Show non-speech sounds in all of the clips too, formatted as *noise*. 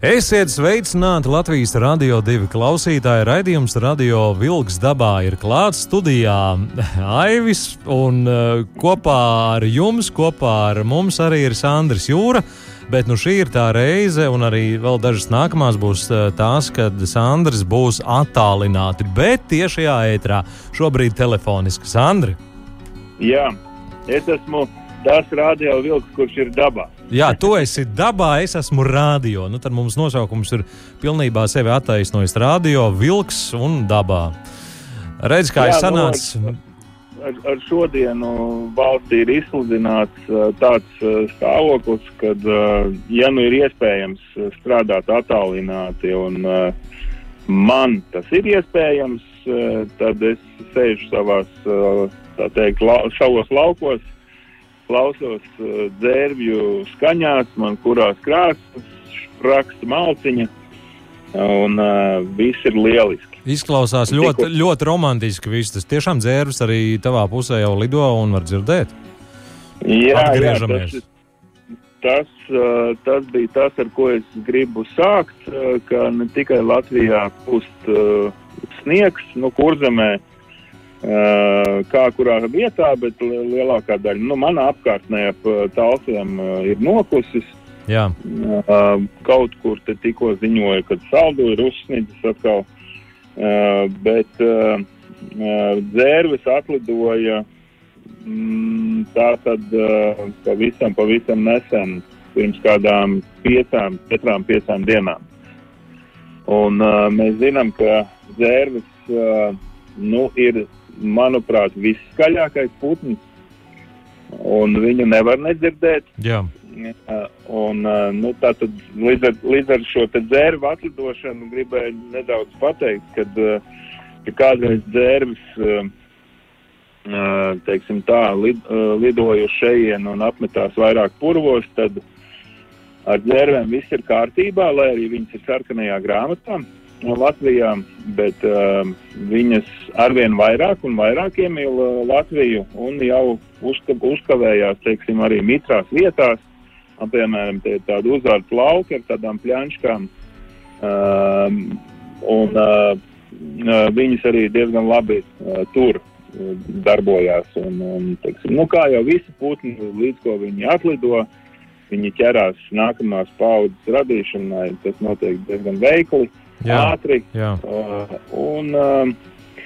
Esiet sveicināti Latvijas radio divi klausītāji. Radījums Radio Vilks dabā ir klāts studijā *laughs* Aivis, un uh, kopā ar jums, kopā ar mums arī ir Sandrs Jūra. Bet nu šī ir tā reize, un arī vēl dažas nākamās būs uh, tās, kad Sandrs būs attālināti, bet tiešajā ētrā šobrīd telefoniski. Sandri! Jā, es esmu tas radio vilks, kurš ir dabā. Jā, tu esi dabā, es esmu rādio. Nu, tad mums nosaukums ir pilnībā sevi attaisnojis. Radio, vilks un dabā. Redz, kā Jā, es sanācu. nu, Ar, ar šodienu valstī ir izsludināts tāds stāvoklis, kad, uh, ja nu ir iespējams strādāt attālināti, un man tas ir iespējams, tad es sēžu savās, tā teikt, lau, savos laukos, klausos uh, dzērvju skaņās, man kurās krāsas, raksta malciņa, un uh, viss ir lieliski. Izklausās ļoti, ļoti romantiski. Viss tas tiešām dzērvis arī tavā pusē jau lido un var dzirdēt. Jā. Jā, tas, tas, uh, tas bija tas, ar ko es gribu sākt. uh, Ka ne tikai Latvijā pūst uh, sniegs, nu, kurzemē, uh, kā kurā vietā, bet li- lielākā daļa nu, manā apkārtnē ap uh, tālsiem uh, ir nokusis. Jā, kaut kur te tikko ziņoja, ka saldu ir uzsnidzis atkal, bet dzērvis atlidoja mm, tā tad pavisam, pavisam nesen, pirms kādām piecām, četrām, piecām dienām. Un mēs zinām, ka dzērvis nu, ir, manuprāt, visskaļākais putns, un viņu nevar nedzirdēt. jā. Un, nu, tātad, līdz, ar, līdz ar šo dzērbu atlidošanu gribēju nedaudz pateikt, kad, ka kādreiz dzērbis, teiksim tā, lid, uz šejienu un apmetās vairāk purvos, tad ar dzērbēm viss ir kārtībā, lai arī viņas ir sarkanajā grāmatā Latvijā, bet uh, viņas arvien vairāk un vairāk iemīl uh, Latviju un jau uzka, uzkavējās, teiksim, arī mitrās vietās. Un, piemēram, tie ir tādi uzvārds lauki ar tādām pļančkām. Um, un uh, uh, viņas arī diezgan labi uh, tur uh, darbojās. Un, un, teiksim, nu, kā jau visi putni, līdz ko viņi atlido, viņi ķerās nākamās paudzes radīšanai. Tas notiek diezgan veikli, Jā. ātri. jā. Uh, un, uh,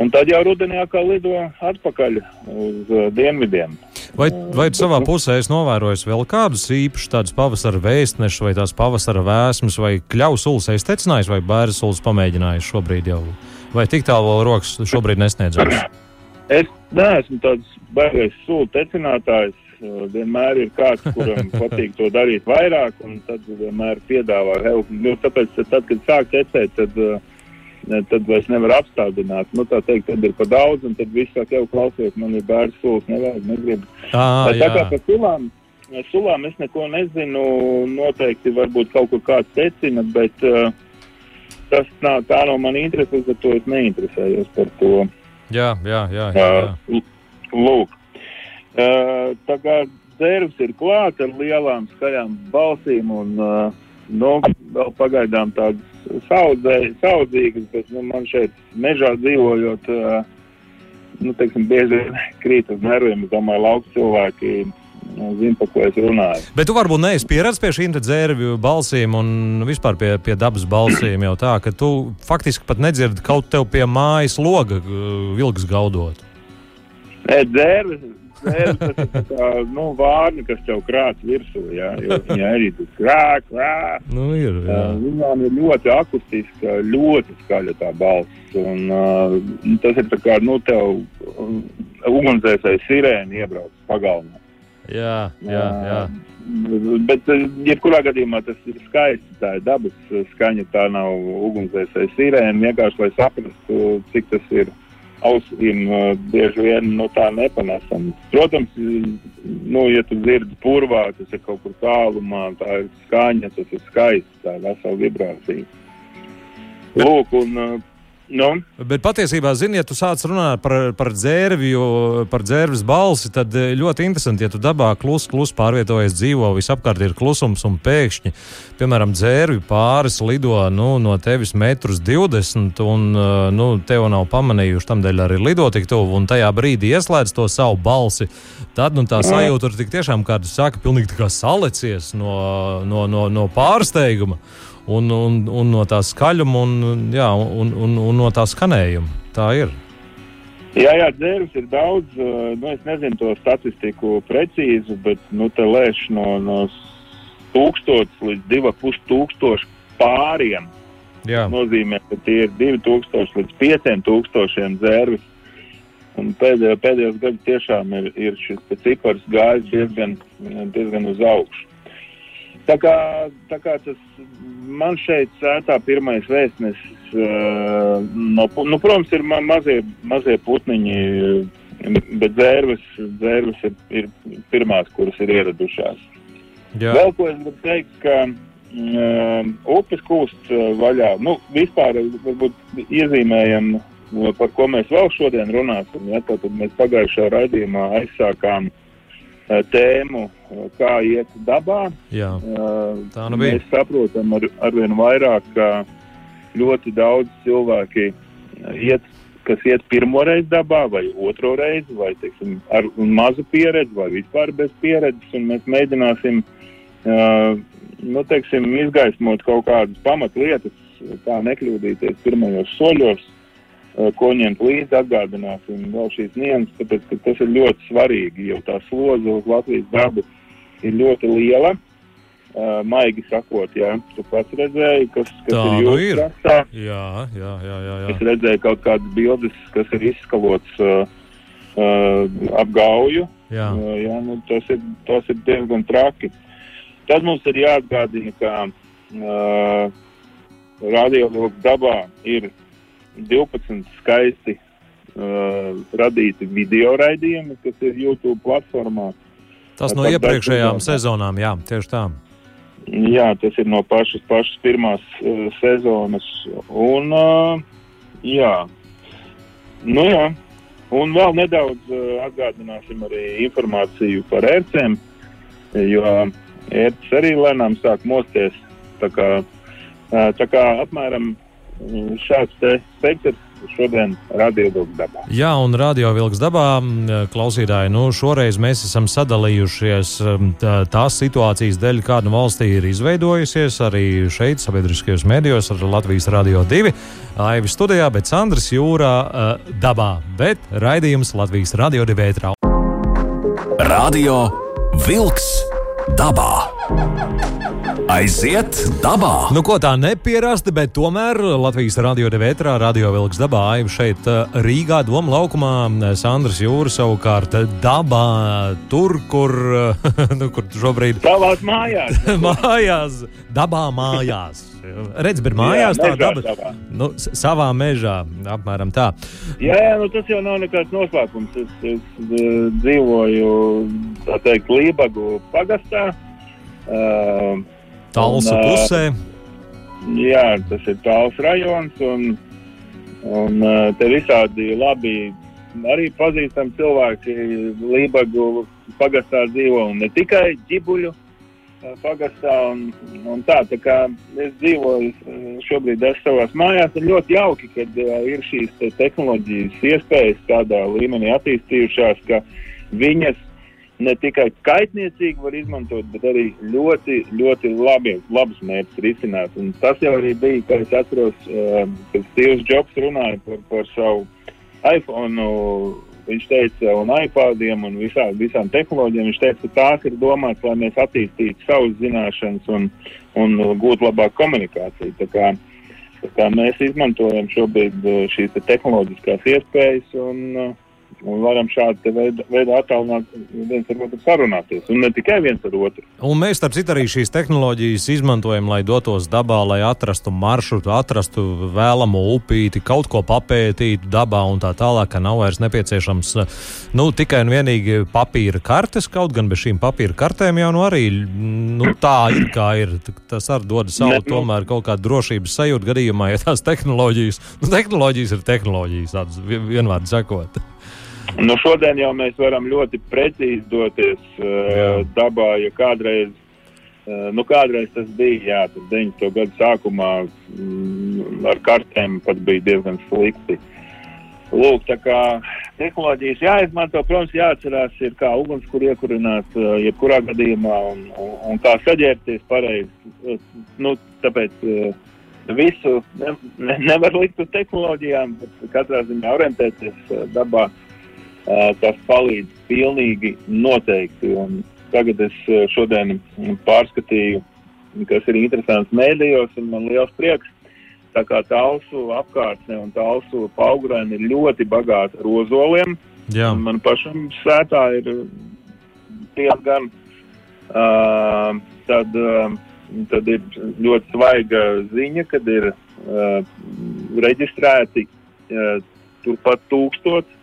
un tad jau rudenī atkal lido atpakaļ uz uh, dienvidiem. Vai, vai savā pusē esi novērojis vēl kādus īpašus tādus pavasara vēstnešus, vai tās pavasara vēsmas, vai kļaus sulas esi tecinājis, vai bērnu sulas pamēģinājis šobrīd jau? Vai tik tālu vēl rokas šobrīd nesniedzams? Es neesmu tāds baigais sulu tecinātājs. Uh, Vienmēr ir kāds, kuram *laughs* patīk to darīt vairāk, un tad vienmēr piedāvā help. Nu, tāpēc, tad, kad sāk tecēt, tad, uh, tad vairs nevar apstādināt. Nu, tā teikt, tad ir pa daudz, un tad viss sāk jau klausies, man ir bērns sulas, nevajag, negribu. Tā, Bet tā kā par sulām, sulām es neko nezinu, noteikti varbūt kaut kur kāds secina, bet uh, tas nav, tā nav mana interese, līdz ar to es neinteresējos par to. Jā, jā, jā, jā, jā. Uh, lūk, uh, tā kā dzērvs ir klāts ar lielām skaļām balsīm un uh, nu, vēl pagaidām tādas saudzē, saudzīgas, bet nu, man šeit mežā dzīvojot, uh, nu, teiksim, bieži *laughs* krīt uz nerviem. Es domāju, lauku cilvēki nu, zina, par ko es runāju. Bet tu varbūt neesi pieredzējis pie šīm dzērvju balsīm un vispār pie, pie dabas balsīm jau tā, ka tu faktiski pat nedzirdi kaut tev pie mājas loga vilks gaudot. Nē, dzērves, dzērves tas ir kā, nu, vārni, kas tev krāts virsū, jā, jo viņi arī tur krā, krā. Nu, ir, jā. Viņām ir ļoti akustiska, ļoti skaļa tā balss. Un, uh, tas ir tā kā, nu, tev um, ugunsdzēsēji sirēni iebrauc pagalmā. Jā, jā, jā. Bet, uh, jebkurā gadījumā tas ir skaisti. Tā ir dabas skaņa, tā nav ugunsdzēsēji sirēni. Vienkārši, lai saprastu, cik tas ir ausīm uh, bieži vien nu, tā nepanesam. Protams, nu, ja tu dzirdi purvā, tas ir kaut kur tālumā, tā ir skaņa, tas ir skaists, tā vesela vibrācija. Lūk, un uh, Nu. Bet patiesībā, zini, ja tu sāc runāt par, par dzērvju, par dzērves balsi, tad eh, ļoti interesanti, ja tu dabā klusi, klusi pārvietojies, dzīvo, visapkārt ir klusums un pēkšņi, piemēram, dzērvi pāris lido nu, no tevis metrus 20, un eh, nu, tev nav pamanījuši, tamdēļ arī lido tik tuvu, un tajā brīdī ieslēdz to savu balsi, tad nu, tā sajūta ir tik tiešām, kā tu saki, pilnīgi kā salecies no, no, no, no pārsteiguma un, un, un no tā skaļuma un, jā, un, un, un no tā skanējuma. Tā ir. Jā, jā, dzērus ir daudz. Nu, es nezinu to statistiku precīzi, bet nu, te lēš no, no tūkstotis līdz divu pus tūkstošu pāriem. Tas nozīmē, ka tie ir 2000 līdz 5000 dzērvis. Un pēdējo, pēdējos gados tiešām ir, ir šis cipars gājis diezgan, diezgan uz augšu. Tā kā, tā kā tas man šeit sētā pirmais vēstnesis, uh, no, nu, protams, ir ma mazie, mazie putniņi, bet dzērves, dzērves ir, ir pirmās, kuras ir ieradušās. Jā. Vēl ko es gribu teikt, ka uh, upes kūst uh, vaļā. Nu, vispār varbūt iezīmējam, par ko mēs vēl šodien runāsim. Ja? Tad mēs pagājušā raidījumā aizsākām uh, tēmu, eh, kā iet dabā. Jā, eh, tā nu bija. Mēs saprotam ar, arvien vairāk, ka ļoti daudz cilvēki iet, kas iet pirmo reizi dabā, vai otro reizi, vai teiksim, ar mazu pieredzi, vai vispār bez pieredzes, un mēs mēģināsim nu, teiksim, izgaismot kaut kādas pamatlietas, kā nekļūdīties pirmajos soļos, Eh, ko ņemt līdzi, atgādināsim vēl šīs nianses, tāpēc, ka tas ir ļoti svarīgi, jo tā slodze uz Latvijas dabu ir ļoti liela. Uh, maigi sakot, jā, tu pats redzēji, kas, kas Tā, ir jūsu nu krastā. Jā, jā, jā, jā, jā. Es redzēju kaut kādas bildes, kas ir izskalots uh, uh, ap gauju. Jā, uh, jā nu, tas, ir, tas ir diezgan traki. Tad mums ir jāatgādina, ka uh, radiologs dabā ir 12 skaisti uh, radīti video raidījumi, kas ir YouTube platformā. Tas no iepriekšējām sezonām, jā, tieši tā. Jā, tas ir no pašas, pašas pirmās uh, sezonas. Un, uh, jā. Nu, jā. Un vēl nedaudz uh, atgādināsim arī informāciju par ērcēm, jo ērces arī lēnām sāk mosties. Tā kā, uh, tā kā apmēram šāds spektrs šodien radio vilks dabā. Jā, un radio vilks dabā klausītāji, nu šoreiz mēs esam sadalījušies tā, tās situācijas dēļ, kāda valstī ir izveidojusies arī šeit, sabiedriskajos mēdījos ar Latvijas radio 2. Aivi studijā, bet Sandrs jūrā uh, dabā, bet raidījums Latvijas radio 2 ētrā. Radio vilks dabā. Aiziet dabā! Nu, ko tā nepierasti, bet tomēr Latvijas radio devētrā, radio vilks dabā, aiv šeit uh, Rīgā, Doma laukumā, Sandrs Jūra savukārt dabā, tur, kur, *laughs* nu, kur šobrīd. *laughs* Savās mājās. *laughs* mājās, dabā mājās. Redz, bet mājās jā, tā daba. Savā. Nu, savā mežā, apmēram tā. Jā, jā nu, tas jau nav nekāds noslēpums. Es, es dzīvoju, tā teikt, Lībagu pagastā. Uh, Talsu pusē. Jā, tas ir tāls rajons, un, un te visādi labi arī pazīstami cilvēki Lībagu pagastā dzīvo, un ne tikai ģibuļu pagastā. Un, un tā, tā kā es dzīvoju šobrīd savās mājās, ir ļoti jauki, uh, ir šīs te tehnoloģijas iespējas tādā līmenī attīstījušās, ka viņas ne tikai kaitniecīgi var izmantot, bet arī ļoti, ļoti labi, labus mērķus risināt. Un tas jau arī bija, kā es atceros, uh, kad Steve's Jobs runāja par, par savu iPhone. Viņš teica, un iPādiem un visā, visām tehnoloģijām, viņš teica, ka tās ir domātas, lai mēs attīstītu savas zināšanas un, un gūtu labāku komunikāciju. Tā kā, tā kā mēs izmantojam šobrīd šīs te tehnoloģiskās iespējas un uh, un varam šādu veidu, veidu attālināt viens ar otru sarunāties. Un ne tikai viens ar otru. Un mēs, starp citu, arī šīs tehnoloģijas izmantojam, lai dotos dabā, lai atrastu maršrutu, atrastu vēlamo upīti, kaut ko papētītu dabā un tā tālāk, ka nav vairs nepieciešams nu, tikai un vienīgi papīra kartes, kaut gan bez šīm papīra kartēm jau nu arī nu, tā ir kā ir. Tas arī dod savu ne, nu, tomēr kaut kādu drošības sajūtu gadījumā, ja tās tehnoloģijas, nu, tehnoloģijas ir tehnoloģijas, tādas vienvārdi sakot. Nu, šodien jau mēs varam ļoti precīzi doties uh, dabā, ja kādreiz, uh, nu, kādreiz tas bija, jā, tas 90. gadu sākumā mm, ar kartēm pat bija diezgan slikti. Lūk, tā kā tehnoloģijas jāizmanto, protams, jāatcerās, ir kā ugunskura iekurināt, uh, jebkurā gadījumā, un, un, un kā saģērbties pareizi. Nu, tāpēc uh, visu ne, ne, nevar likt uz tehnoloģijām, bet katrā ziņā orientēties uh, dabā. Uh, tas palīdz pilnīgi noteikti. Un tagad es šodien pārskatīju, kas ir interesants mēdījos, un man liels prieks. Tā kā tālsu apkārtne un tālsu paugurēni ir ļoti bagāti ar ozoliem. Jā. Man pašam sētā ir diezgan. Uh, tad, uh, tad ir ļoti svaiga ziņa, kad ir uh, reģistrēti uh, turpat tūkstoši uh,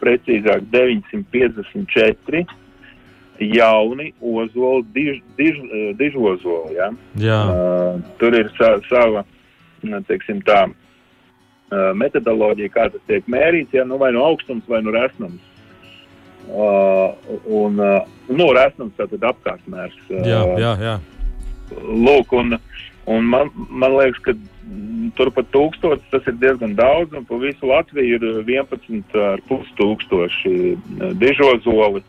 precīzāk 954 jauni ozoli, diž, diž, dižozoli. Ja? Jā. Uh, tur ir sa, sava, teiksim tā, uh, metodoloģija, kā tas tiek mērīts, ja? nu, vai no augstums, vai no resnums. Uh, un, uh, nu, resnums tātad apkārtmērs. Uh, jā, jā, jā. Lūk, un, un man, man liekas, ka turpat tūkstotis, tas ir diezgan daudz, un pa visu Latviju ir 11,5 tūkstoši eh, dižozoli.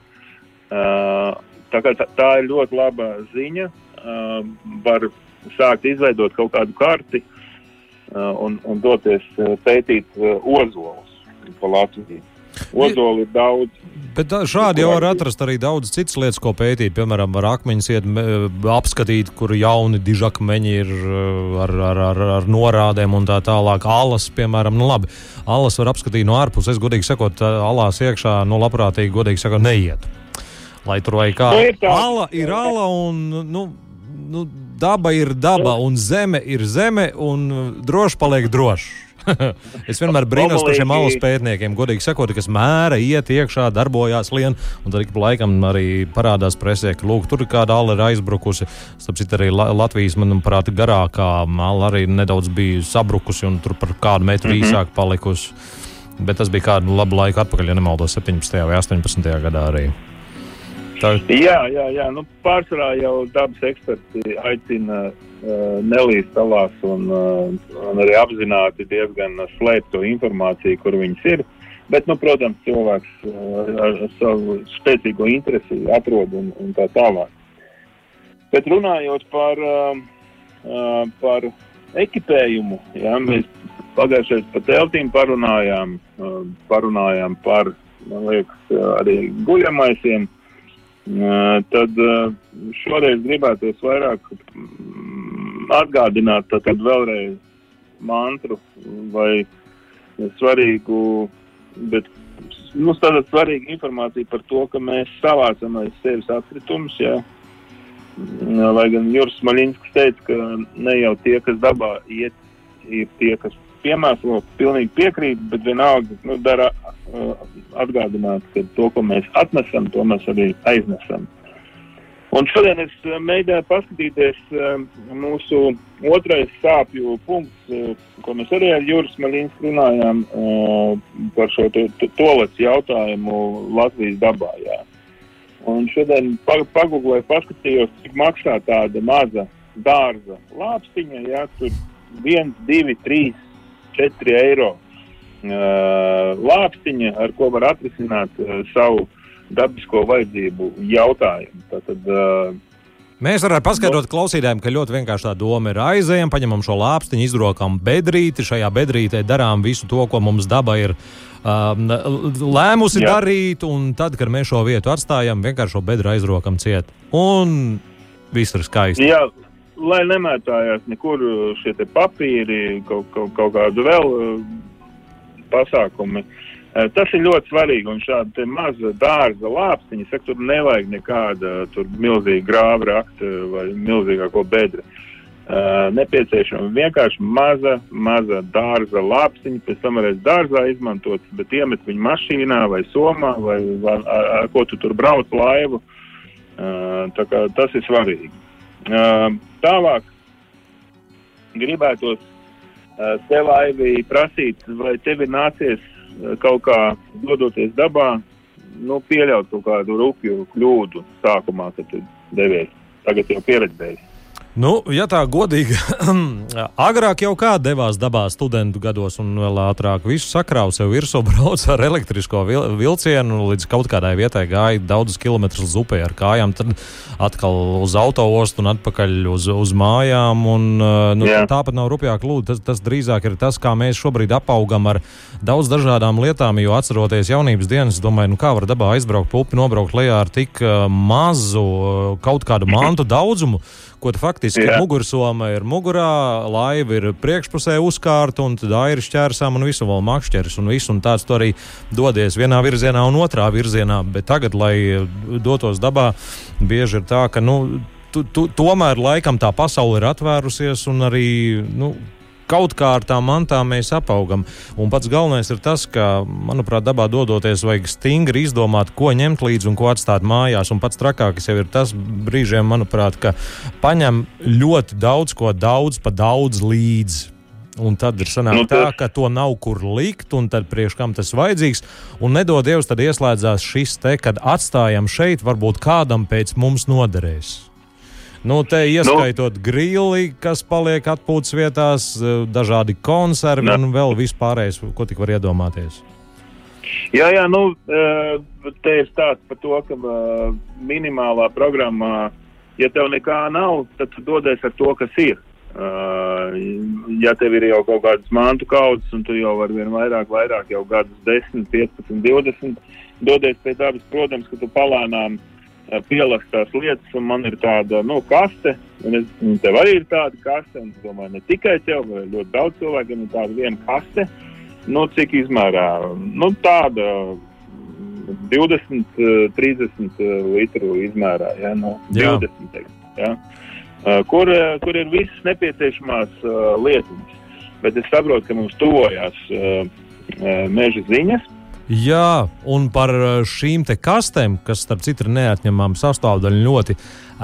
Uh, tā, tā, tā ir ļoti laba ziņa. Uh, var sākt izveidot kaut kādu karti un, un doties pētīt ozolus pa Latviju. Ozoli ir daudz. Bet šādi jau var atrast arī daudz citas lietas, ko pētīt. Piemēram, ar akmeņus iet apskatīt, kur jauni dižakmeņi ir ar, ar, ar, ar norādēm un tā tālāk. Alas, piemēram, nu labi, alas var apskatīt no ārpuses. Es godīgi sakot, alās iekšā, nu labprātīgi, godīgi sakot, neiet. Lai tur vai kā. Nu, ala ir ala un, nu, nu, daba ir daba un zeme ir zeme un droši paliek droši. *laughs* es vienmēr brīnos par šiem alus pētniekiem, godīgi sakot, kas mēra, iet iekšā, darbojās lien, un tad ik pa laikam arī parādās presē, ka lūk, tur kāda ala ir aizbrukusi. Tāpēc arī Latvijas, manuprāt, garākā ala arī nedaudz bija sabrukusi un tur par kādu metru mm -hmm. īsāk palikusi. Bet tas bija kādu labu laiku atpakaļ, ja nemaldos, 17. vai 18. gadā arī. Tā... Jā, jā, jā. Nu, pārsvarā jau dabas eksperti aicina uh, nelīst talās un, uh, un arī apzināti diezgan slēpt to informāciju, kur viņas ir. Bet, nu, protams, cilvēks uh, ar savu spēcīgo interesi atrod un, un tā tālāk. Bet runājot par, par ekipējumu, jā, mēs pagājušajā par teltīm parunājām, parunājām par, man liekas, arī guļamaisiem tad šoreiz gribētos vairāk mm, atgādināt tad vēlreiz mantru vai svarīgu, bet nu, tāda svarīga informācija par to, ka mēs savācam aiz sevis atkritumus, jā. Lai gan Juris Maļinskis teica, ka ne jau tie, kas dabā iet, ir tie, kas piemēro, pilnīgi piekrīt, bet vienalga nu, dara uh, atgādināt, ka to, ko mēs atnesam, to mēs arī aiznesam. Un šodien es uh, mēģināju paskatīties uh, mūsu otrais sāpju punkts, uh, ko mēs arī ar Juris Malīnsku runājām par šo to, to, tolets jautājumu Latvijas dabā. Jā. Un šodien pagūglēju, paskatījos, cik maksā tāda maza dārza lāpstiņa, jā, tur 1, 2, 3, 4 eiro lāpstiņa, ar ko var atrisināt uh, savu dabisko vajadzību jautājumu. Tātad, uh, Mēs varam paskaidrot klausītājiem, ka ļoti vienkārši tā doma ir aizējām, paņemam šo lāpstiņu, izrokam bedrīti, šajā bedrītē darām visu to, ko mums daba ir um, lēmusi Jā. darīt, un tad, kad mēs šo vietu atstājam, vienkārši šo bedru aizrokam ciet. Un viss ir skaisti. Jā, lai nemētājās nekur šie papīri, kaut, kaut, kaut kādu vēl pasākumi. Uh, tas ir ļoti svarīgi, un šāda maza dārza lāpstiņa, saka, tur nevajag nekāda tur milzīga grāva rakta vai milzīgāko bedra. Uh, nepieciešama vienkārši maza, maza dārza lāpstiņa, pēc tam varēs dārzā izmantot, bet iemet viņu mašīnā vai somā vai, vai ar, ar ko tu tur brauc laivu. Uh, tā kā tas ir svarīgi. Uh, tālāk gribētos tev, Aivī, prasīt, vai tev ir nācies uh, kaut kā dodoties dabā, nu, pieļaut kaut kādu rupju kļūdu sākumā, kad tu devies. Tagad jau pieredzējis. Nu, ja tā godīgi, *clears throat* agrāk jau kā devās dabā studentu gados, un vēl ātrāk visu sakrāva sev virsū, brauca ar elektrisko vil vilcienu līdz kaut kādai vietai, gāja daudzus kilometrus uz upē ar kājām, tad atkal uz autoostu un atpakaļ uz, uz mājām. Un, nu, yeah. tāpat nav rupjāk lūdzu. Tas, tas drīzāk ir tas, kā mēs šobrīd apaugam ar daudz dažādām lietām, jo atceroties jaunības dienas, domāju, nu, kā var dabā aizbraukt pa upi, nobraukt lejā ar tik mazu kaut kādu mantu daudzumu ko faktiski yeah. mugursoma ir mugurā, laiva ir priekšpusē uzkārta, un tad ir šķērsām un visu vēl makšķeris un visu, un tāds tu arī dodies vienā virzienā un otrā virzienā, bet tagad, lai dotos dabā, bieži ir tā, ka, nu, tu, tu, tomēr laikam tā pasaule ir atvērusies un arī, nu, kaut kā ar tām mantām mēs apaugam. Un pats galvenais ir tas, ka, manuprāt, dabā dodoties, vajag stingri izdomāt, ko ņemt līdzi un ko atstāt mājās. Un pats trakākais jau ir tas brīžiem, manuprāt, ka paņem ļoti daudz ko daudz pa daudz līdzi. Un tad ir sanāk, nu, tā, ka to nav kur likt, un tad priekš kam tas vajadzīgs. Un nedod Dievs, tad ieslēdzās šis te, kad atstājam šeit, varbūt kādam pēc mums noderēs. Nu, te ieskaitot nu, grili, kas paliek atpūtas vietās, eh, dažādi konservi ne. un vēl vispārējais, ko tik var iedomāties. Jā, jā, nu, eh, te ir stāsts par to, ka eh, minimālā programmā, ja tev nekā nav, tad tu dodies ar to, kas ir. Ja tev ir jau kaut kādas mantu kaudzes, un tu jau vari vien vairāk, vairāk jau gadus 10, 15, 20, dodies pie dabas, protams, ka tu palēnām uh, pielāgt tās lietas, un man ir tāda nu, kaste. Un es, un tev arī ir tāda kaste, un es domāju, ne tikai tev, bet ļoti daudz cilvēkiem ir tāda viena kaste. Nu, cik izmērā? Nu, tāda 20, 30 litru izmērā. Ja, nu, 20, teikt, ja. kur, kur ir visas nepieciešamās lietas. Bet es saprotu, ka mums tuvojās meža ziņas. Jā, un par uh, šīm kastēm, kas, starp citu, ir neatņemama sastāvdaļa ļoti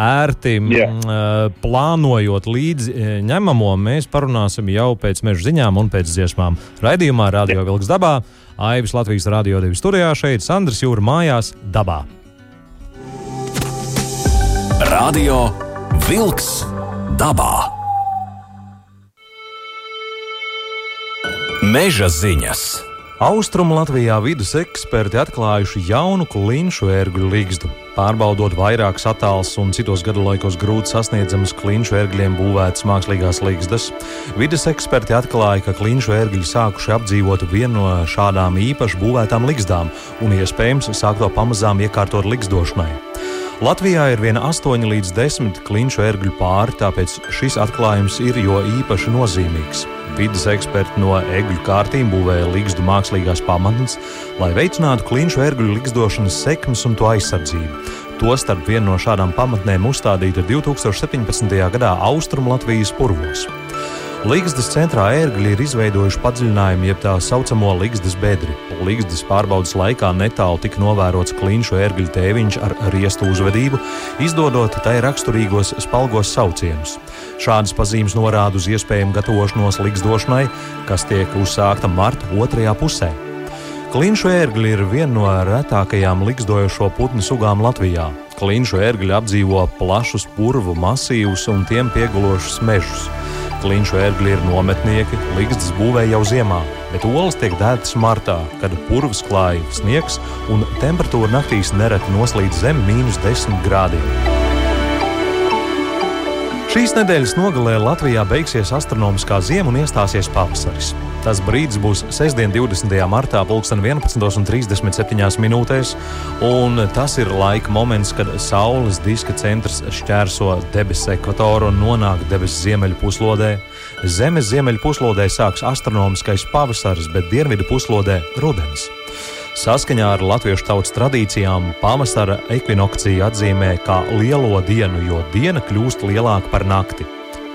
ērti yeah. Uh, plānojot līdzi uh, ņemamo, mēs parunāsim jau pēc meža ziņām un pēc dziesmām. Raidījumā Radio yeah. Vilks dabā, Aivis Latvijas Radio 2 studijā šeit, Sandrs Jūra mājās dabā. Radio Vilks dabā. Meža ziņas. Austrumu Latvijā vidus eksperti atklājuši jaunu klinšu ērgļu līgstu. Pārbaudot vairākas attēlus un citos gadu laikos grūti sasniedzamas klinšu ērgļiem būvētas mākslīgās līgstas, vidas eksperti atklāja, ka klinšu ērgļi sākuši apdzīvot vienu no šādām īpaši būvētām līgstām un iespējams sāk to pamazām iekārtot līgstošanai. Latvijā ir viena 8 līdz 10 klinšu ērgļu pāri, tāpēc šis atklājums ir jo īpaši nozīmīgs. Vides eksperti no egļu kārtīm būvēja līgstu mākslīgās pamatnes, lai veicinātu klinšu ērgļu līgstošanas sekmes un to aizsardzību. Tostarp viena no šādām pamatnēm uzstādīta 2017. gadā Austrum Latvijas purvos. Līgstas centrā ērgļi ir izveidojuši padziļinājumu, jeb tā saucamo līgstas bedri. Līgstas pārbaudas laikā netālu tika novērots klinšu ērgļu tēviņš ar riestu uzvedību, izdodot tai raksturīgos spalgos saucienus. Šādas pazīmes norāda uz iespējamu gatavošanos līgsdošanai, kas tiek uzsākta marta otrajā pusē. Klinšu ērgļi ir viena no retākajām līgzdojošo putnu sugām Latvijā. Klinšu ērgļi apdzīvo plašus purvu masīvus un tiem piegulošus mežus. Klinšu ērgļi ir nometnieki, līgstas būvē jau ziemā, bet olas tiek dētas martā, kad purvs klāja sniegs un temperatūra naktīs nereti noslīd zem mīnus 10 grādiem. Šīs nedēļas nogalē Latvijā beigsies astronomiskā zima un iestāsies pavasaris. Tas brīdis būs sestdien, 20. martā, 11.37 minūtēs, un tas ir laika moments, kad Saules diska centrs šķērso debesu ekvatoru un nonāk debesu ziemeļu puslodē. Zemes ziemeļu puslodē sāks astronomiskais pavasaris, bet dienvidu puslodē - rudens. Saskaņā ar latviešu tautas tradīcijām pavasara ekvinokcija atzīmē kā lielo dienu, jo diena kļūst lielāka par nakti.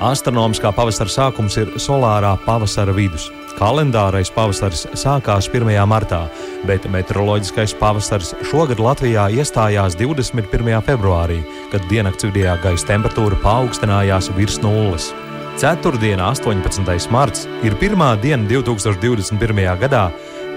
Astronomiskā pavasara sākums ir solārā pavasara vidus. Kalendārais pavasaris sākās 1. martā, bet meteoroloģiskais pavasaris šogad Latvijā iestājās 21. februārī, kad diennakts vidējā gaisa temperatūra paaugstinājās virs nulles. Ceturtdiena, 18. marts, ir pirmā diena 2021. gadā,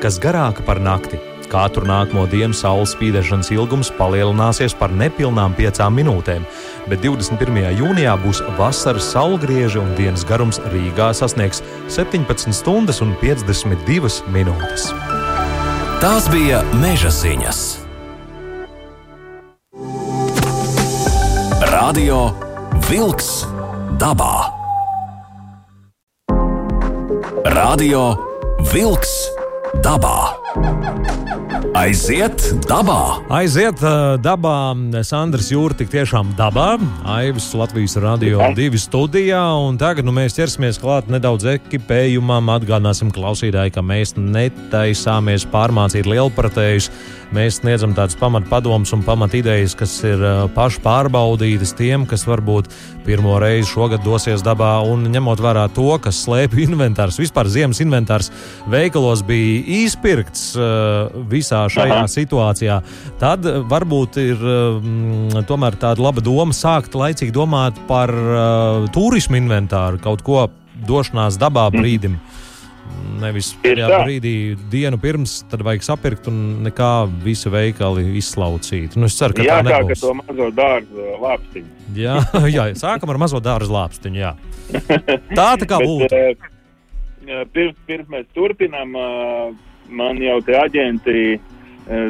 kas garāka par nakti. Katru nākamo dienu saules spīdēšanas ilgums palielināsies par nepilnām piecām minūtēm, bet 21. jūnijā būs vasaras saulgrieži un dienas garums Rīgā sasniegs 17 stundas un 52 minūtes. Tās bija meža ziņas. Radio Wolks dabā. Radio Wolks dabā. Aiziet dabā! Aiziet uh, dabā, Sandrs Jūra tik tiešām dabā, Aivis Latvijas radio divi studijā, un tagad nu, mēs ķersimies klāt nedaudz ekipējumam, atgādināsim klausītāji, ka mēs netaisāmies pārmācīt lielpratējus, mēs sniedzam tādus pamatpadomus un pamatidejas, kas ir uh, paši pārbaudītas tiem, kas varbūt pirmo reizi šogad dosies dabā, un ņemot vērā to, kas slēpj *laughs* inventārs, vispār ziemas inventārs veikalos bija izpirkts uh, visā šajā Aha. situācijā, tad varbūt ir um, tomēr tāda laba doma sākt laicīgi domāt par uh, turismu inventāru, kaut ko došanās dabā brīdim. Mm. Nevis tajā brīdī, dienu pirms, tad vajag sapirkt un nekā visu veikali izslaucīt. Nu, es ceru, ka jā, tā nebūs. Jā, kā to mazo dārzu lāpstiņu. jā, *laughs* jā, sākam ar mazo dārzu lāpstiņu, jā. *laughs* Tā tā kā būtu. Bet, pirms, pirms mēs turpinām, man jau te aģenti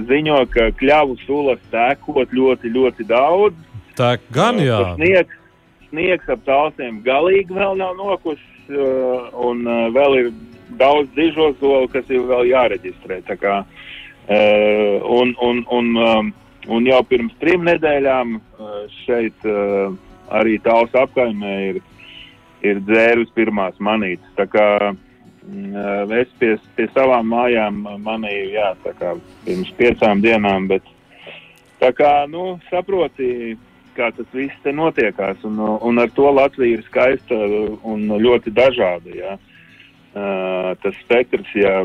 ziņo, ka kļavu sulas tēkot ļoti, ļoti daudz. Tā gan jā. Sniegs, sniegs ap tālsiem galīgi vēl nav nokus, un vēl ir daudz dižo soli, kas ir vēl jāreģistrē. Kā, un, un, un, un jau pirms trim nedēļām šeit arī tāls apkaimē ir, ir dzērus pirmās manītes. Tā kā mm, es pie, pie savām mājām manīju, jā, tā kā pirms piecām dienām, bet tā kā, nu, saproti, kā tas viss te notiekās, un, un ar to Latvija ir skaista un ļoti dažāda, jā. Tas spektrs, ja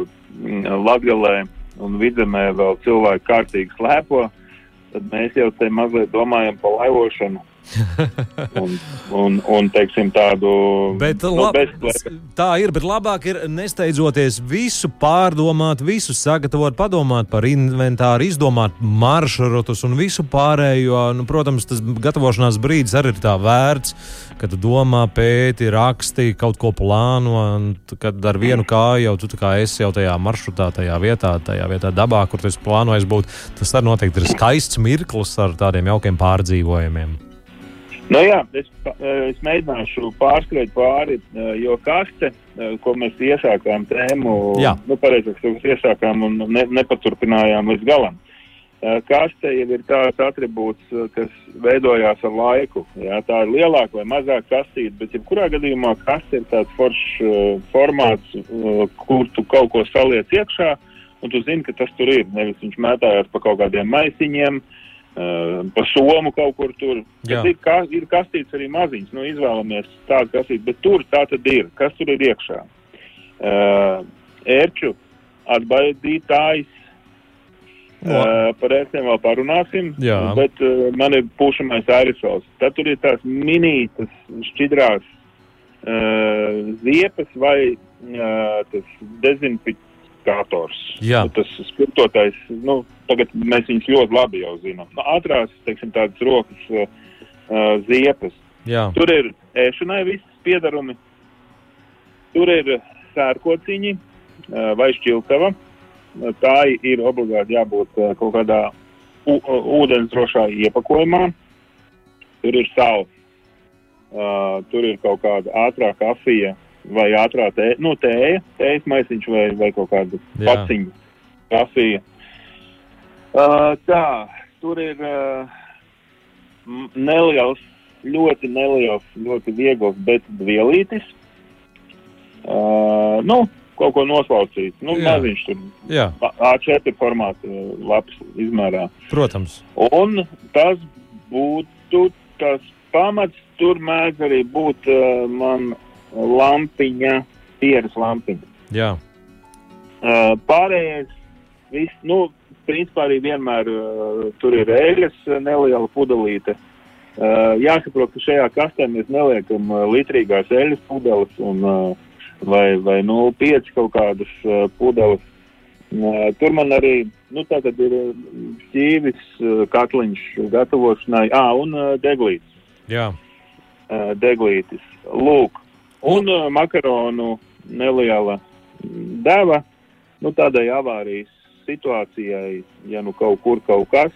Latgalē un Vidzemē vēl cilvēki kārtīgi slēpo, tad mēs jau te mazliet domājam par laivošanu un, un, un teiksim, tādu bet, nu, lab, tā ir, bet labāk ir nesteidzoties visu pārdomāt, visu sagatavot, padomāt par inventāru, izdomāt maršrutus un visu pārējo. Nu, protams, tas gatavošanās brīdis arī ir tā vērts, kad domā, pēti, raksti, kaut ko plāno, kad ar vienu kāju jau tu kā esi jau tajā maršrutā, tajā vietā, tajā vietā dabā, kur tu esi plānojis būt. Tas arī noteikti ir skaists mirklis ar tādiem jaukiem pārdzīvojumiem. Nu jā, es, es mēģināšu pārskriet pāri, jo kaste, ko mēs iesākām tēmu, jā. nu, pareizāk, mēs iesākām un ne, nepaturpinājām līdz galam. Kaste jau ir tāds attribūts, kas veidojās ar laiku. Jā, tā ir lielāka vai mazāka kastīte, bet jebkurā gadījumā kaste ir tāds foršs formāts, kur tu kaut ko saliec iekšā, un tu zini, ka tas tur ir. Nevis viņš mētājās pa kaut kādiem maisiņiem, Uh, pa somu kaut kur tur. Ir, kā, ir kastītes arī maziņas, nu izvēlamies tādu kastīti, bet tur tā tad ir. Kas tur ir iekšā? Uh, ērču atbaidītājs. No. Uh, par ērcēm vēl parunāsim, Jā. bet uh, man ir pušamais aerosols. Tad tur ir tās minītas šķidrās uh, ziepes vai uh, tas dezinfekcijas indikators. Nu, tas spirtotais, nu, tagad mēs viņus ļoti labi jau zinām. Nu, ātrās, teiksim, tādas rokas uh, ziepes. Jā. Tur ir ēšanai visas piedarumi. Tur ir sērkociņi uh, vai šķiltava. Tā ir obligāti jābūt uh, kaut kādā ūdens drošā iepakojumā. Tur ir sāls. Uh, tur ir kaut kāda ātrā kafija, vai ātrā tēja, nu, tēja, tējas maisiņš vai, vai kaut kāda paciņa, kafija. Uh, tā, tur ir uh, neliels, ļoti neliels, ļoti viegls, bet vielītis. Uh, nu, kaut ko noslaucīt. Nu, maziņš tur Jā, A- A4 formāta uh, lapas izmērā. protams. Un tas būtu tas pamats. Tur mēdz arī būt uh, man lampiņa, pieras lampiņa. Jā, Uh, pārējais, viss, nu, principā arī vienmēr uh, tur ir eļas uh, neliela pudelīte. Uh, jāsaprot, ka šajā kastē mēs neliekam uh, litrīgās eļas pudeles un, uh, vai, vai 0,5 kaut kādas uh, pudeles. Uh, tur man arī, nu, ir uh, šķīvis, uh, katliņš gatavošanai, ā, un uh, deglītis jā. uh, deglītis. Lūk, un uh, makaronu neliela deva. Nu, tādai avārijas situācijai, ja nu kaut kur kaut kas,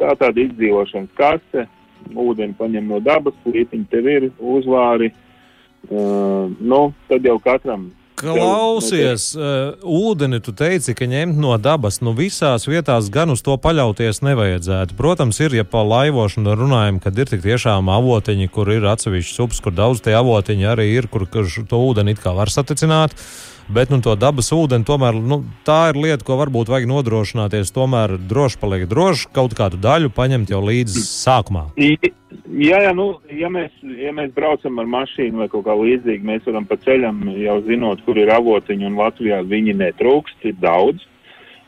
tā tāda izdzīvošanas kaste, ūdeni paņem no dabas, plītiņi tev ir, uzvāri. Uh, nu, tad jau katram Klausies, uh, ūdeni tu teici, ka ņemt no dabas. Nu, visās vietās gan uz to paļauties nevajadzētu. Protams, ir, ja pa laivošanu runājam, kad ir tik tiešām avotiņi, kur ir atsevišķi ups, kur daudz tie avotiņi arī ir, kur, kur to ūdeni it kā var saticināt. Bet nu, to dabas ūdeni tomēr nu, tā ir lieta, ko varbūt vajag nodrošināties. Tomēr droši paliek droši kaut kādu daļu paņemt jau līdzi sākumā. Jā, jā, nu, ja mēs, ja mēs braucam ar mašīnu vai kaut kā līdzīga, mēs varam pa ceļam jau zinot, kur ir avotiņi, un Latvijā viņi netrūkst, ir daudz.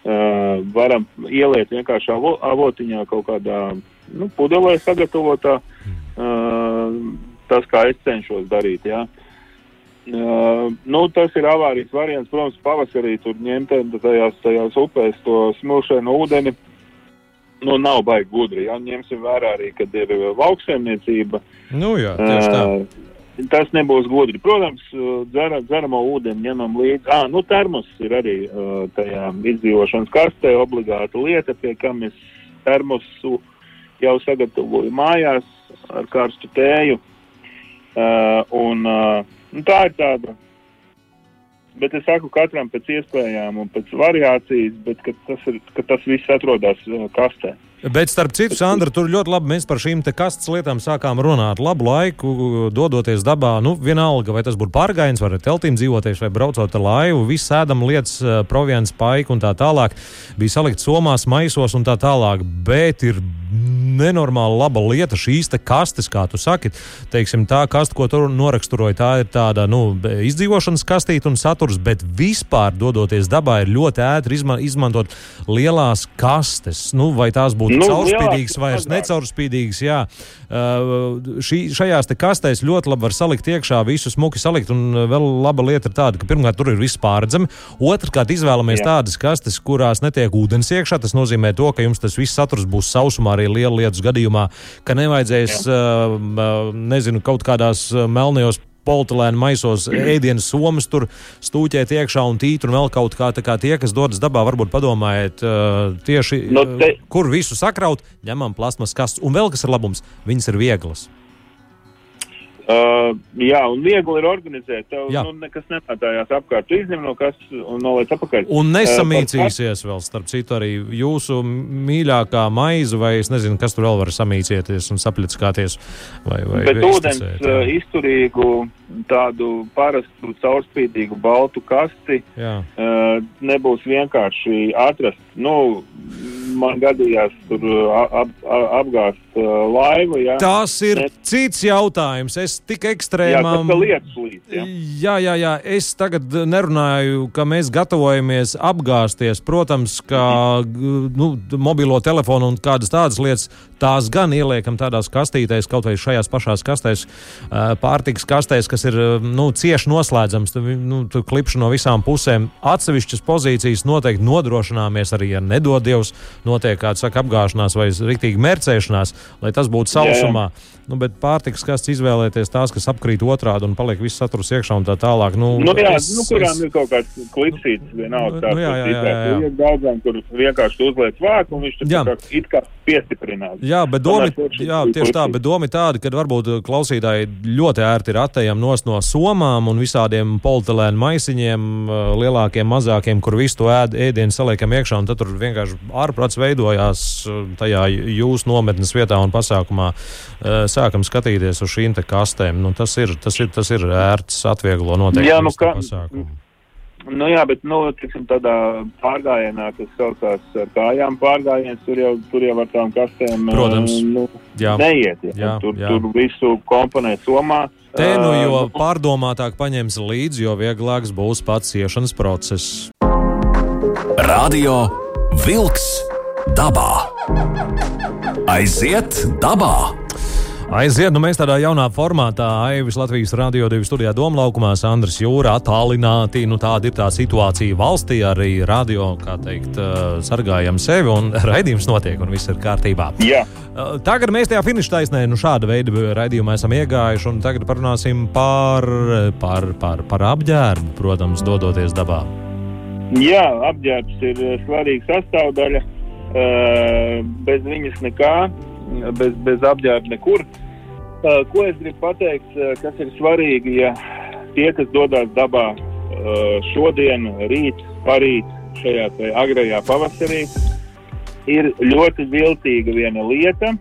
Uh, varam ieliet vienkārši avo, avotiņā kaut kādā nu, pudelē sagatavotā. Uh, tas, kā es cenšos darīt, jā. Uh, nu, tas ir avārijas variants. Protams, pavasarī tur ņemt tajās, tajās upēs to smilšainu ūdeni nu, nav baigi gudri. Ja? Ņemsim vērā arī, kad ir uh, lauksaimniecība. Nu, jā, tieši tā. Uh, tas nebūs gudri. Protams, uh, dzera, dzeramo ūdeni ņemam līdzi. Ah, nu, termos ir arī uh, tajā izdzīvošanas kastē obligāta lieta, pie kam es termosu jau sagatavoju mājās ar karstu tēju. Uh, un, uh, tā ir tāda. Bet es saku, katram pēc iespējām un pēc variācijas, bet tas, ir, tas viss atrodas uh, kastē. Bet, starp citu, Sandra, tur ļoti labi mēs par šīm te kastes lietām sākām runāt. Labu laiku, dodoties dabā, nu, vienalga, vai tas būtu pārgājiens, vai teltīm dzīvoties, vai braucot ar laivu, viss ēdam lietas, eh, proviants, paika un tā tālāk. Bija salikt somās, maisos un tā tālāk. Bet ir nenormāli laba lieta šīs te kastes, kā tu saki. Teiksim, tā kaste, ko tur noraksturoja, tā ir tāda nu, izdzīvošanas kastīte un saturs, bet vispār dodoties dabā ir ļoti ētri izma izmantot lielās kastes. Nu, vai tās būtu Nu, caurspīdīgas lielāks, vai mazāk. necaurspīdīgas? Jā, uh, šī, šajās kastēs ļoti labi var salikt iekšā, visu smuki salikt. Un uh, vēl laba lieta ir tāda, ka pirmkārt tur ir viss pārredzami. Otrkārt, izvēlamies Jā. tādas kastes, kurās netiek ūdens iekšā. Tas nozīmē to, ka jums tas viss saturs būs sausumā arī liela lietus gadījumā, ka nevajadzēs, uh, uh, nezinu, kaut kādās uh, melnajos politelēna maisos ēdienas somas, tur stūķēt iekšā un tīt un vēl kaut kā, tā kā tie, kas dodas dabā, varbūt padomājiet uh, tieši, Nu, te- uh, kur visu sakraut, ņemam plasmas kastes. Un vēl kas ir labums, viņas ir vieglas. Uh, jā, un viegli ir organizēt. Tev Jā. nu, nekas nepatājās apkārt. Tu izņem no kastes un noliec apakaļ. Un Uh, nesamīcīsies vēl, starp citu, arī jūsu mīļākā maize, vai es nezinu, kas tur vēl var samīcieties un saplickāties. Vai, vai Bet ūdens uh, izturīgu, tādu parastu, caurspīdīgu baltu kasti Jā. uh, nebūs vienkārši atrast. Nu, man gadījās tur ap, ap, apgāzt uh, laivu. Jā, Tas ir Ne- cits jautājums. Es tik ekstrēmām. lietas līdz. Jā. Jā, jā. Es tagad nerunāju, ka mēs gatavojamies apgāzties. Protams, ka nu, mobilo telefonu un kādas tādas lietas, tās gan ieliekam tādās kastītēs, kaut vai šajās pašās kastēs, pārtikas kastēs, kas ir nu, cieši noslēdzamas. Tur, Nu, tur klipšu no visām pusēm. Atsevišķas pozīcijas noteikti nodrošināmies arī, ja nedod Dievs, notiek kāda saka, apgāšanās vai rīktīgi mērcēšanās, lai tas būtu Jā, jā. Nu, bet pārtikas kastes izvēlēties tās, kas apkrīt otrādi un paliek viss saturs iekšā un tā tālāk. Nu, Nu, jā, es- nu, kurām es- ir kaut kāds klipsīts, vienalga. Nu, tāds, nu, jā, jā, jā, jā. Ir daudzām, kur vienkārši uzliek vāku, un viņš tur tā kā it kā piestiprinās. Jā, bet domi, jā, tieši tā, bet domi tāda, ka varbūt klausītāji ļoti ērti ir attējami nos no somām un visādiem politelēnu maisiņiem, uh, lielākiem, mazākiem, kur visu to ēd, ēdienu saliekam iekšā, un tad tur vienkārši ārprāts veidojās uh, tajā jūsu nometnes vietā un pasākumā. Sākam skatīties uz šīm te kastēm. Nu, tas, ir, tas, ir, tas ir ērts, atvieglo noteikti Jā, nu kā- pasākumu. Nu, jā, bet nu, tiksim, tādā pārgājienā, kas saucās ar kājām pārgājiens, tur jau, tur jau ar tām kastēm Protams. uh, nu, Jā. neiet. Jā. Jā, tur, jā. tur visu komponē somā. Te nu Uh, jo pārdomātāk paņems līdzi, jo vieglāks būs pats iešanas process. Radio Wolks dabā. Aiziet dabā! Aiziet, nu mēs tādā jaunā formātā, Aivis Latvijas Rādio 2 studijā Domlaukumā, Andris Jūra attālināti. Nu, tāda ir tā situācija valstī, arī radio, kā teikt, eh, sargājam sevi un *laughs* raidījums notiek un viss ir kārtībā. Jā, Uh, Tagad mēs tajā finiša taisnē, nu šāda veida raidījumā esam iegājuši, un tagad parunāsim par, par, par, par apģērbu, protams, dodoties dabā. jā apģērbs ir uh, svarīga sastāvdaļa. Bez viņas nekā, bez, bez apģērba nekur. Uh, ko es gribu pateikt, uh, kas ir svarīgi, ja tie, kas dodas dabā uh, šodien, rīt, parīt, šajā te agrajā pavasarī, ir ļoti viltīga viena lieta.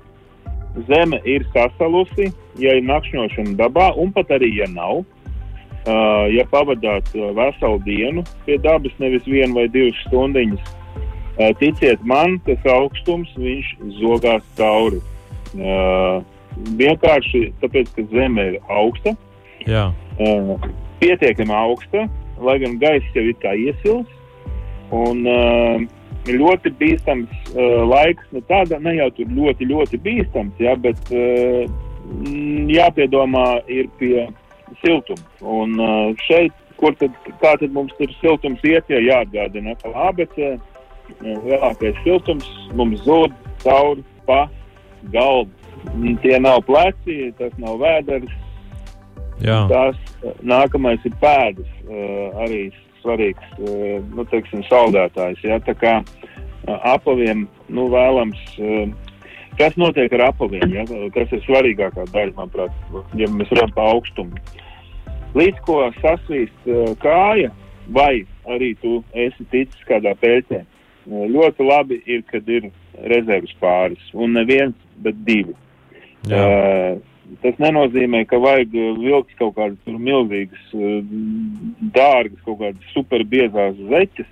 Zeme ir sasalusi, ja ir nakšņošana dabā, un pat arī, ja nav. Ja pavadāt veselu dienu pie dabas, nevis vienu vai divas stundiņas, ticiet man, tas augstums viņš zogās cauri. Vienkārši tāpēc, ka zeme ir augsta, Jā, uh, pietiekami augsta, lai gan gaiss jau ir kā iesils. Un uh, ļoti bīstams uh, laiks, ne tāda, ne jau tur ļoti, ļoti bīstams, jā, bet uh, jāpiedomā ir pie siltuma. Un uh, šeit, kur tad, kā tad mums tur siltums iet, ja jāatgādina atkal ABC, lielākais siltums mums zūd cauri pa galdu. Tie nav pleci, tas nav vēders, jā. Tās eh, nākamais ir pēdas, eh, arī svarīgs, eh, nu, teiksim, saldētājs. Ja? Tā kā apaviem, nu, vēlams, kas notiek ar apaviem, ja? kas ir svarīgākā daļa, manuprāt, ja mēs runājam par augstumu. Līdz ko sasvīst kāja, vai arī tu esi ticis kādā pēcē, eh, ļoti labi ir, kad ir rezerves pāris, un neviens, bet divi. Uh, tas nenozīmē, ka vajag uh, vilkt kaut kādas milzīgas, uh, dārgas, kaut kādas superbiezās zeķes.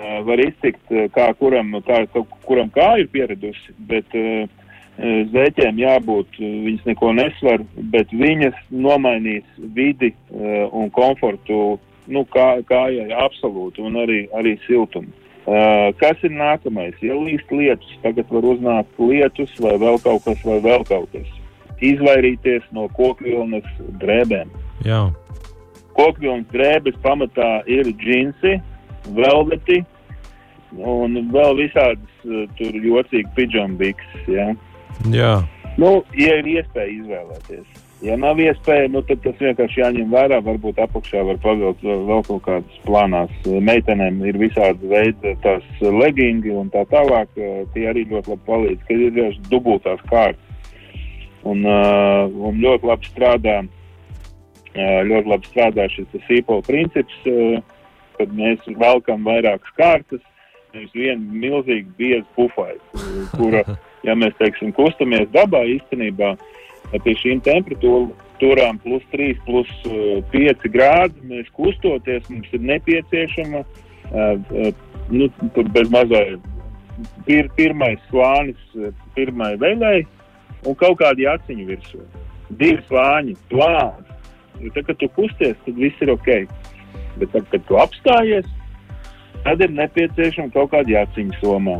Uh, var iztikt, kā kuram, kā, kuram kā ir pieradusi, bet uh, zeķēm jābūt, viņas neko nesvar, bet viņas nomainīs vidi uh, un komfortu, nu, kā, kājai absolūti, un arī, arī siltumu. Uh, kas ir nākamais? Ja līst lietus, tagad var uznākt lietus vai vēl kaut kas, vai vēl kaut kas. Izvairīties no kokvilnas drēbēm. jā. Kokvilnas drēbes pamatā ir džinsi, velveti un vēl visādas uh, tur jocīgi pidžambikses. Ja? jā. Nu, ja ir iespēja izvēlēties. Ja nav iespēja, nu, tad tas vienkārši jāņem vērā. Varbūt apakšā var pavilkt vēl kaut kādas plānās. Meitenēm ir visādi veidi, tās legingi un tā tālāk. Tie arī ļoti labi palīdz, kad ir vienkārši dubultās kārtas. Un, uh, un ļoti labi strādā, uh, ļoti labi strādā šis sīpola princips, uh, kad mēs velkam vairākas kārtas, nevis vienu milzīgu biezu pufaitu, kura, ja mēs, teiksim, kustamies dabā īstenībā, pie šīm temperatūrām plus 3, plus uh, 5 grādi, mēs kustoties, mums ir nepieciešama, uh, uh, nu, bez mazai pir, pirmais slānis, pirmai veļai un kaut kādi aciņu virsū. Divi slāņi, plāns. Jo tad, kad tu kusties, tad viss ir ok. Bet tad, kad tu apstājies, tad ir nepieciešama kaut kāda jāciņa somā.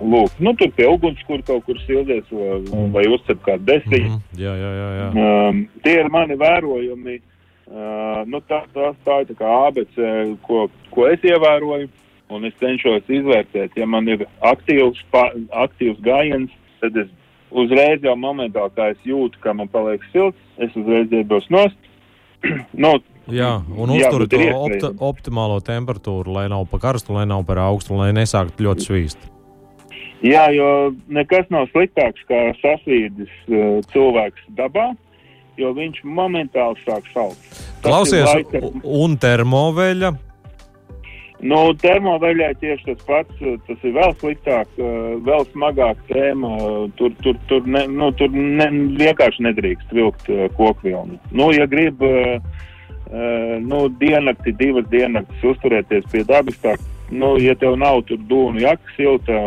Lūk, nu, tur pie ugunskura kaut kur sildies vai, vai uzcep kādu desiņu. Mhm. Jā, jā, jā. jā. Um, tie ir mani vērojumi. Uh, nu, tā, tā, tā ir tā kā ABC, ko, ko es ievēroju. Un es cenšos izvērtēt, ja man ir aktīvs, pa, aktīvs gājiens, tad es uzreiz jau momentā, kā es jūtu, ka man paliek silts, es uzreiz iedos nost. *clears throat* nu, Jā, un Jā, uztur bet to opti, optimālo temperatūru, lai nav par karstu, lai nav par augstu, lai nesāktu ļoti svīst. Jā, jo nekas nav sliktāks kā sasvīdis uh, cilvēks dabā, jo viņš momentāli sāk salt. Klausies, laika- un termoveļa. Nu, termoveļai tieši tas pats, eh, tas ir vēl sliktāk, eh, vēl smagāk tēma. Tur, tur, tur, ne, nu, tur ne, vienkārši nedrīkst vilkt kokvilnu. Nu, ja grib nu, diennakti, divas diennaktis uzturēties pie dabas. Tā, nu, ja tev nav tur dūnu jaka silta,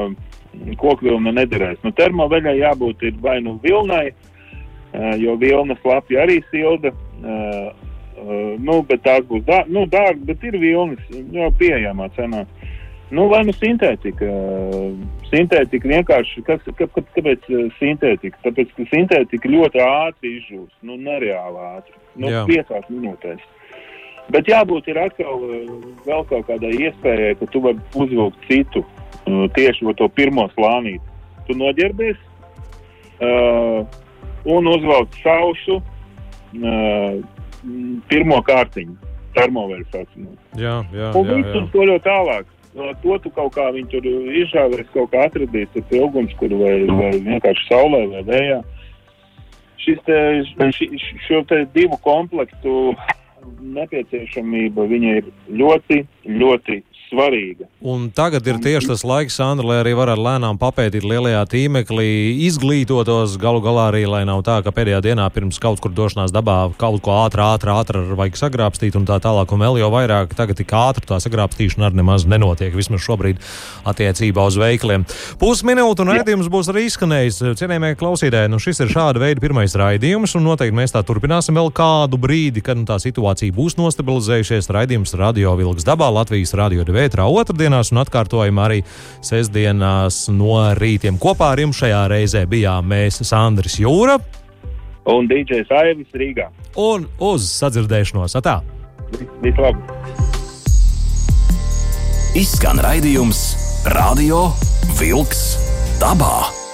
koku vilna nederēs. Nu, termoveļai jābūt vai nu vilnai, jo vilnas lapja arī silda. Nu, bet tās būs dārgas, nu, dārg, bet ir vilnas jau pieejamā cenā. Nu, vai nu sintētika? Sintētika vienkārši, kas, kā, kā, kāpēc sintētika? Tāpēc, ka sintētika ļoti ātri izžūst, nu, nereāli ātri, nu, Jā. piecās minūtēs. Bet jābūt ir atkal vēl kaut kādai iespējai, ka tu vari uzvilkt citu, tieši to pirmo slānīti. Tu noģērbies uh, un uzvelk sausu uh, pirmo kārtiņu, termoveļu saucamo. Jā, jā, Un jā, jā. to ļoti tālāk. No To tu kaut kā viņi tur izžāvēs, kaut kā atradīs ar ilgums, kur vai, vai vienkārši saulē vai vējā. Šis te, ši- šo te divu komplektu nepieciešamība, viņa ir ļoti, ļoti svarīga. Un tagad ir tieši tas laiks, Sandra, lai arī varētu lēnām papētīt lielajā tīmeklī, izglītotos galu galā arī, lai nav tā, ka pēdējā dienā pirms kaut kur došanās dabā kaut ko ātri, ātri, ātri vajag sagrābstīt un tā tālāk, un vēl jau vairāk tagad tik ātri tā sagrābstīšana arī nemaz nenotiek, vismaz šobrīd attiecībā uz veikliem. Pusminūte un raidījums būs arī izskanējis. Cienījamie klausītāji, nu šis ir šāda veida pirmais raidījums, un noteikti mēs tā turpināsim vēl kādu brīdi, kad nu, tā situācija būs nostabilizējušies. Raidījums Radio Vilks dabā Latvijas radio vētrā otrdienās un atkārtojam arī sestdienās no rītiem. Kopā ar jums šajā reizē bijām mēs Sandrs Jūra Un DJs Aivis Rīgā. un uz sadzirdēšanos. Atā! Vislabāk! Izskan raidījums Radio Vilks dabā.